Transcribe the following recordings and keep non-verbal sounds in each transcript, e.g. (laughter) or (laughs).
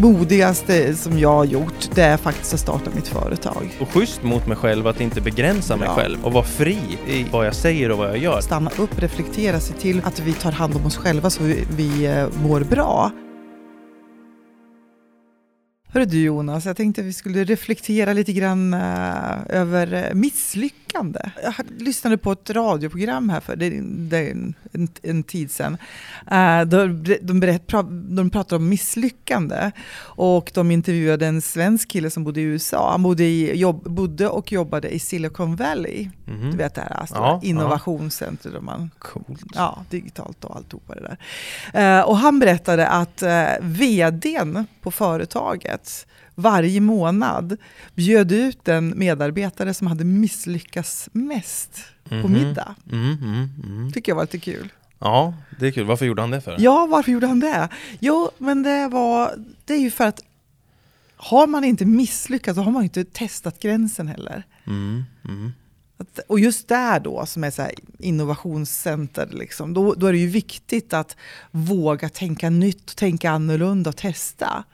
modigaste som jag har gjort, det är faktiskt att starta mitt företag. Och schysst mot mig själv att inte begränsa mig Ja. själv och vara fri i vad jag säger och vad jag gör. Stanna upp, reflektera, se till att vi tar hand om oss själva så vi, vi eh, mår bra. Hörru du Jonas, jag tänkte vi skulle reflektera lite grann eh, över eh, misslyckande. Jag lyssnade på ett radioprogram här för det, det är en, en, en tid sedan. Uh, de, de, berätt, de pratade om misslyckande och de intervjuade en svensk kille som bodde i USA. Han bodde, i, jobb, bodde och jobbade i Silicon Valley. Mhm. Du vet det här stora Ja, ja. innovationscentret man Coolt. Ja, digitalt och alltihopa det där. Eh, och han berättade att eh, vdn på företaget varje månad bjöd ut en medarbetare som hade misslyckats mest på Mhm. middag. Mm, mm, mm. tycker jag var lite kul. Ja, det är kul. Varför gjorde han det för? Ja, varför gjorde han det? Jo, men det var det är ju för att har man inte misslyckats så har man inte testat gränsen heller. Mm, mm. Att, och just där då, som är så innovationscenter, liksom, då, då är det ju viktigt att våga tänka nytt, tänka annorlunda och testa.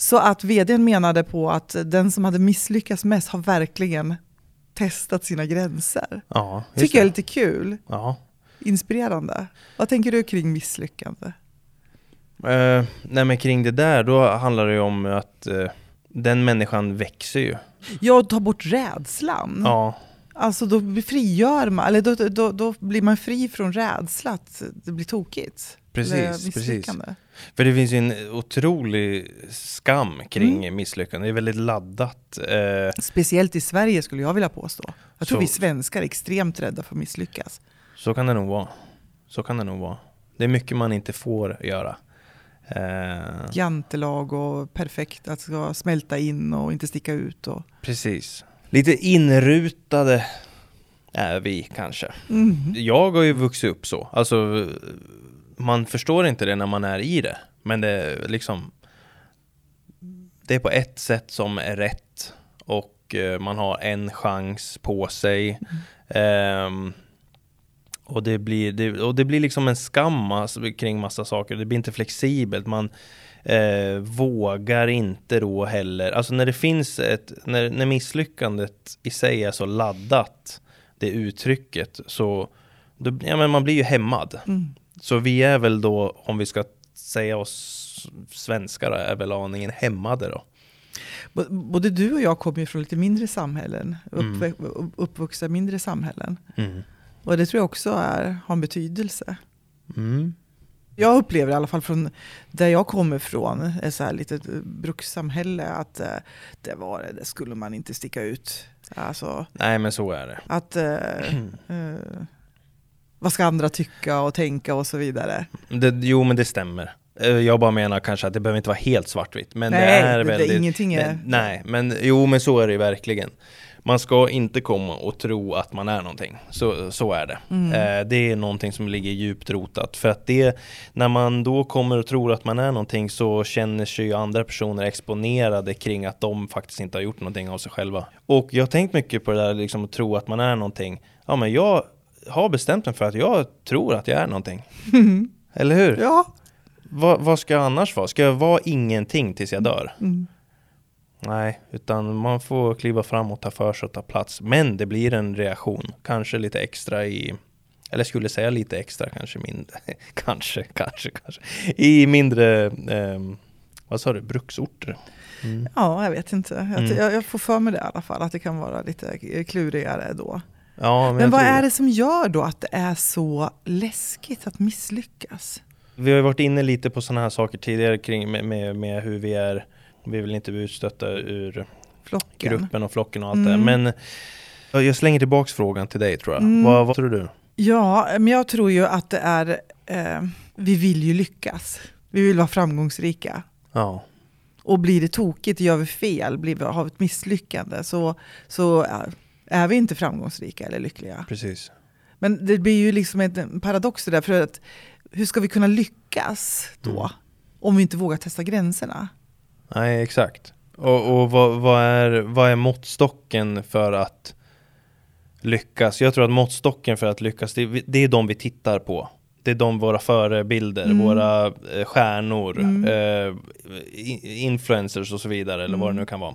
Så att vdn menade på att den som hade misslyckats mest har verkligen testat sina gränser. Ja, Tycker jag är lite kul, Ja. inspirerande. Vad tänker du kring misslyckande? Eh, nej men kring det där, då handlar det ju om att eh, den människan växer ju. Ja, ta bort rädslan. Ja, Alltså då frigör man, eller då, då, då blir man fri från rädsla att det blir tokigt. Precis, precis. för det finns ju en otrolig skam kring Mm. misslyckande. Det är väldigt laddat. Eh, Speciellt i Sverige skulle jag vilja påstå. Jag tror Så- vi svenskar är extremt rädda för att misslyckas. så kan det nog vara. Så kan det nog vara. Det är mycket man inte får göra. Eh, Jantelag och perfekt, att ska smälta in och inte sticka ut. Och, Precis. Lite inrutade är vi kanske. mm. Jag har ju vuxit upp så. Alltså, man förstår inte det när man är i det. Men det är liksom Det är på ett sätt som är rätt och eh, man har en chans på sig. Ehm, och, det blir, det, och det blir liksom en skam alltså, kring massa saker. Det blir inte flexibelt. Man uh, vågar inte då heller. Alltså när det finns ett, när, när misslyckandet i sig är så laddat, det uttrycket, så då, ja, men man blir ju hämmad. Mm. Så vi är väl då, om vi ska säga oss svenskar, är väl aningen hämmade då. Både du och jag kommer ju från lite mindre samhällen, Mm. uppvä- uppvuxna mindre samhällen. Mm. Och det tror jag också är, har en betydelse. Mm. Jag upplever i alla fall från där jag kommer ifrån, ett så här litet brukssamhälle, att eh, det var det, det skulle man inte sticka ut. Alltså Nej men så är det. att eh, (clears throat) eh, vad ska andra tycka och tänka och så vidare. det. Jo men det stämmer. Eh, Jag bara menar kanske att det behöver inte vara helt svartvitt. Men Nej, det är det- det- väldigt... ingenting är- Men, nej, men jo men så är det ju verkligen. Man ska inte komma och tro att man är någonting. Så, så är det. Mm. Eh, det är någonting som ligger djupt rotat. För att det, när man då kommer och tror att man är någonting så känner sig ju andra personer exponerade kring att de faktiskt inte har gjort någonting av sig själva. Och jag har tänkt mycket på det där liksom att tro att man är någonting. Ja men jag har bestämt mig för att jag tror att jag är någonting. Eller hur? Ja. Vad, vad ska jag annars vara? Ska jag vara ingenting tills jag dör? Mm. Nej, utan man får kliva fram och ta för sig och ta plats. Men det blir en reaktion, kanske lite extra i eller skulle säga lite extra, kanske mindre. (laughs) kanske, kanske, kanske. I mindre, ehm, vad sa du, bruksorter. Mm. ja, jag vet inte. Jag, Mm. jag, jag får för mig det i alla fall, att det kan vara lite klurigare då. Ja, men, Men vad är det som gör då att det är så läskigt att misslyckas? Vi har ju varit inne lite på sådana här saker tidigare kring med, med, med hur vi är. Vi vill inte bli utstötta ur Flocken? gruppen och flocken och allt Mm. det. Men ja, jag slänger tillbaks frågan till dig tror jag. Mm. Vad, vad tror du? Ja, men jag tror ju att det är, eh, vi vill ju lyckas. Vi vill vara framgångsrika. Ja, Och blir det tokigt, gör vi fel, blir vi, har vi ett misslyckande så, så är- vi inte framgångsrika eller lyckliga. precis. Men det blir ju liksom en paradox det där, för att hur ska vi kunna lyckas då? Mm. Om vi inte vågar testa gränserna? Nej, exakt. Och, och vad, vad, är, vad är måttstocken för att lyckas? Jag tror att måttstocken för att lyckas, det, det är de vi tittar på. det är de våra förebilder, Mm. våra eh, stjärnor, Mm. eh, influencers och så vidare, eller vad det Mm. nu kan vara.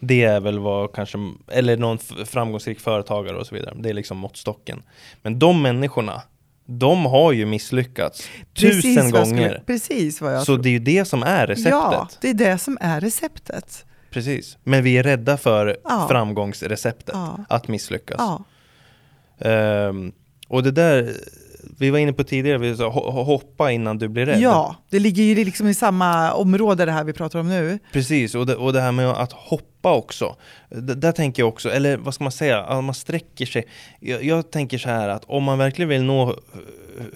Det är väl vad kanske, eller någon framgångsrik företagare och så vidare. Det är liksom måttstocken. Men de människorna, de har ju misslyckats Precis tusen gånger. skulle- Precis vad jag Så tror. det är ju det som är receptet. Ja, det är det som är receptet. Precis. Men vi är rädda för Ja. framgångsreceptet, Ja. att misslyckas. Ja. Ehm, och det där, vi var inne på tidigare, vi sa ho- ho- hoppa innan du blir rädd. ja, det ligger ju liksom i samma område det här vi pratar om nu. Precis, och det, och det här med att hoppa också. D- där tänker jag också, eller vad ska man säga, att man sträcker sig. Jag, jag tänker så här att om man verkligen vill nå eh,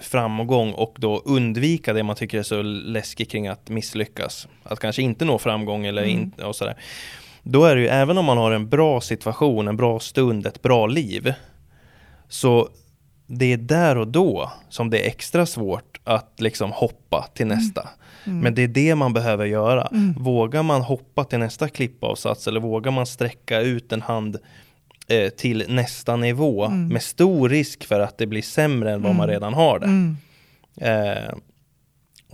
framgång och då undvika det man tycker är så läskigt kring att misslyckas, att kanske inte nå framgång eller Mm. inte och sådär. Då är det ju, även om man har en bra situation, en bra stund, ett bra liv, så det är där och då som det är extra svårt att liksom hoppa till nästa. Mm. Men det är det man behöver göra. Mm. Vågar man hoppa till nästa klippavsats eller vågar man sträcka ut en hand eh, till nästa nivå Mm. med stor risk för att det blir sämre än vad Mm. man redan har det. Mm. Eh,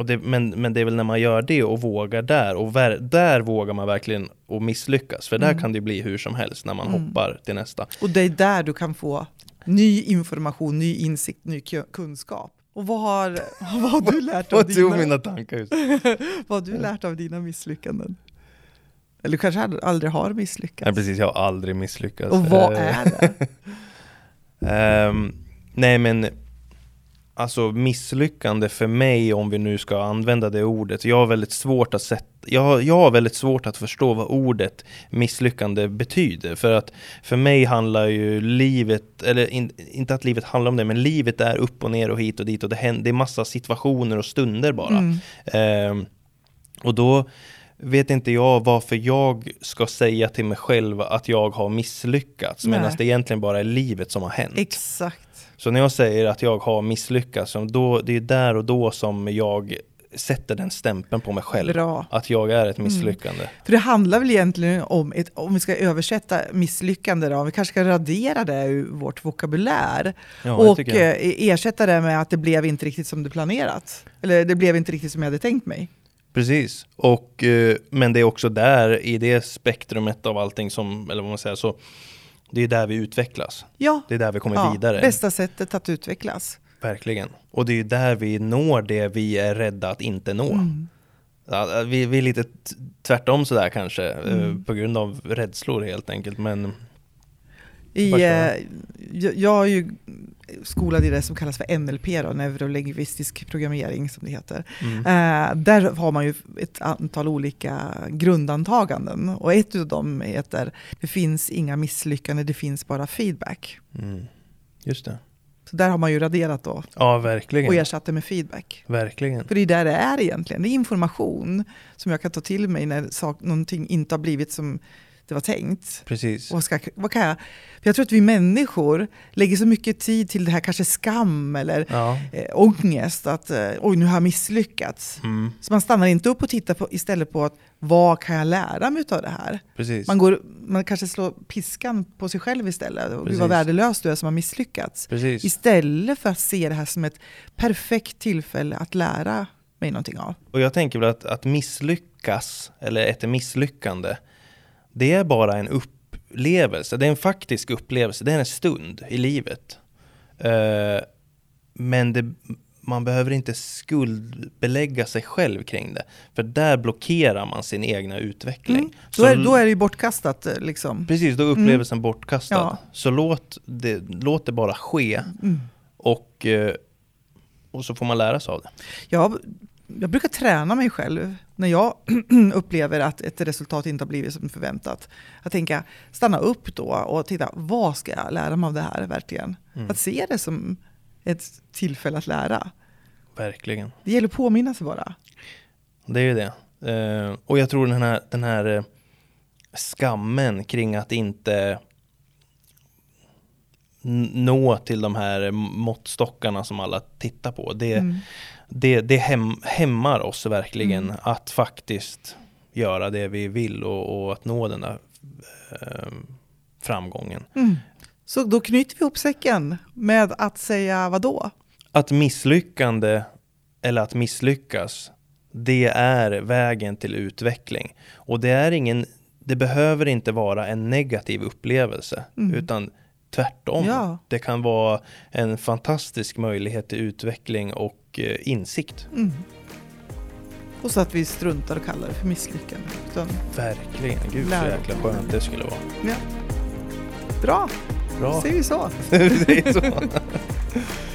och det men, men det är väl när man gör det och vågar där och ver- där vågar man verkligen att misslyckas. För där Mm. kan det bli hur som helst när man Mm. hoppar till nästa. Och det är där du kan få ny information, ny insikt, ny ku- kunskap. Och vad har, (laughs) vad har du lärt av dina, mina tankar ut? (laughs) vad har du lärt av dina misslyckanden? Eller kanske ald- aldrig har misslyckats? Nej precis, jag har aldrig misslyckats. Och vad är det? (laughs) Ehm, nej men Alltså misslyckande för mig om vi nu ska använda det ordet. Jag har väldigt svårt att sätta jag, har- jag har väldigt svårt att förstå vad ordet misslyckande betyder. För att för mig handlar ju livet, eller in, inte att livet handlar om det, men livet är upp och ner och hit och dit och det, händer, det är massa situationer och stunder bara. Mm. Ehm, och då vet inte jag varför jag ska säga till mig själv att jag har misslyckats medan det egentligen bara är livet som har hänt. Exakt. Så när jag säger att jag har misslyckats, då, det är där och då som jag sätter den stämpeln på mig själv. Bra. Att jag är ett Mm. misslyckande. För det handlar väl egentligen om, ett, om vi ska översätta misslyckande då, vi kanske ska radera det ur vårt vokabulär Ja, och eh, ersätta det med att det blev inte riktigt som du planerat. Eller det blev inte riktigt som jag hade tänkt mig. Precis. Och, eh, men det är också där, i det spektrumet av allting som, eller vad man säger, så det är där vi utvecklas. Ja, Det är där vi kommer ja vidare. bästa sättet att utvecklas. Verkligen. Och det är där vi når det vi är rädda att inte nå. Mm. Ja, vi, vi är lite tvärtom sådär kanske, eh, Mm. på grund av rädslor helt enkelt. Men I, eh, jag, jag är ju skolad i det som kallas för NLP, då, neurolingvistisk programmering som det heter. mm. Eh, där har man ju ett antal olika grundantaganden och ett av dem heter det finns inga misslyckanden, det finns bara feedback. Mm. just det. Så där har man ju raderat då Ja, och verkligen. ersatt det med feedback. Verkligen. För det är där det är egentligen, det är information som jag kan ta till mig när sak, någonting inte har blivit som det var tänkt. Precis. Och ska, vad kan jag, för jag tror att vi människor lägger så mycket tid till det här kanske skam eller Ja. eh, ångest, att eh, oj nu har jag misslyckats. Mm. Så man stannar inte upp och tittar på, istället på att vad kan jag lära mig av det här? Precis. Man, går, man kanske slår piskan på sig själv istället. Och Gud vad värdelös du är som har misslyckats. Precis. Istället för att se det här som ett perfekt tillfälle att lära mig någonting av. Och jag tänker väl att, att misslyckas, eller ett misslyckande, det är bara en upplevelse. Det är en faktisk upplevelse. Det är en stund i livet. Eh, men det, man behöver inte skuldbelägga sig själv kring det. För där blockerar man sin egna utveckling. Mm. Då, är, då är det ju bortkastat. eh, Liksom. Precis, då är upplevelsen bortkastad. Ja. Så låt det, låt det bara ske. Mm. Och, eh, och så får man lära sig av det. Jag, jag brukar träna mig själv när jag (clears throat) upplever att ett resultat inte har blivit som förväntat. Att tänka, stanna upp då och titta, vad ska jag lära mig av det här verkligen? Mm. Att se det som ett tillfälle att lära. Verkligen. Det gäller att påminna sig bara. Det är ju det. Eh, och jag tror den här, den här eh, skammen kring att inte nå till de här måttstockarna som alla tittar på. Det, Mm. Det, det häm, hämmar oss verkligen Mm. att faktiskt göra det vi vill och, och att nå den där eh, framgången. Mm. Så då knyter vi ihop säcken med att säga vad då? att misslyckande eller att misslyckas, det är vägen till utveckling. Och det är ingen, det behöver inte vara en negativ upplevelse, Mm. utan tvärtom. Ja. Det kan vara en fantastisk möjlighet till utveckling och eh, insikt. Mm. Och så att vi struntar och kallar det för misslyckande. Utan, Verkligen, gud så jäkla skönt det skulle vara. bra, Bra, säger vi så. (laughs) är så. (laughs)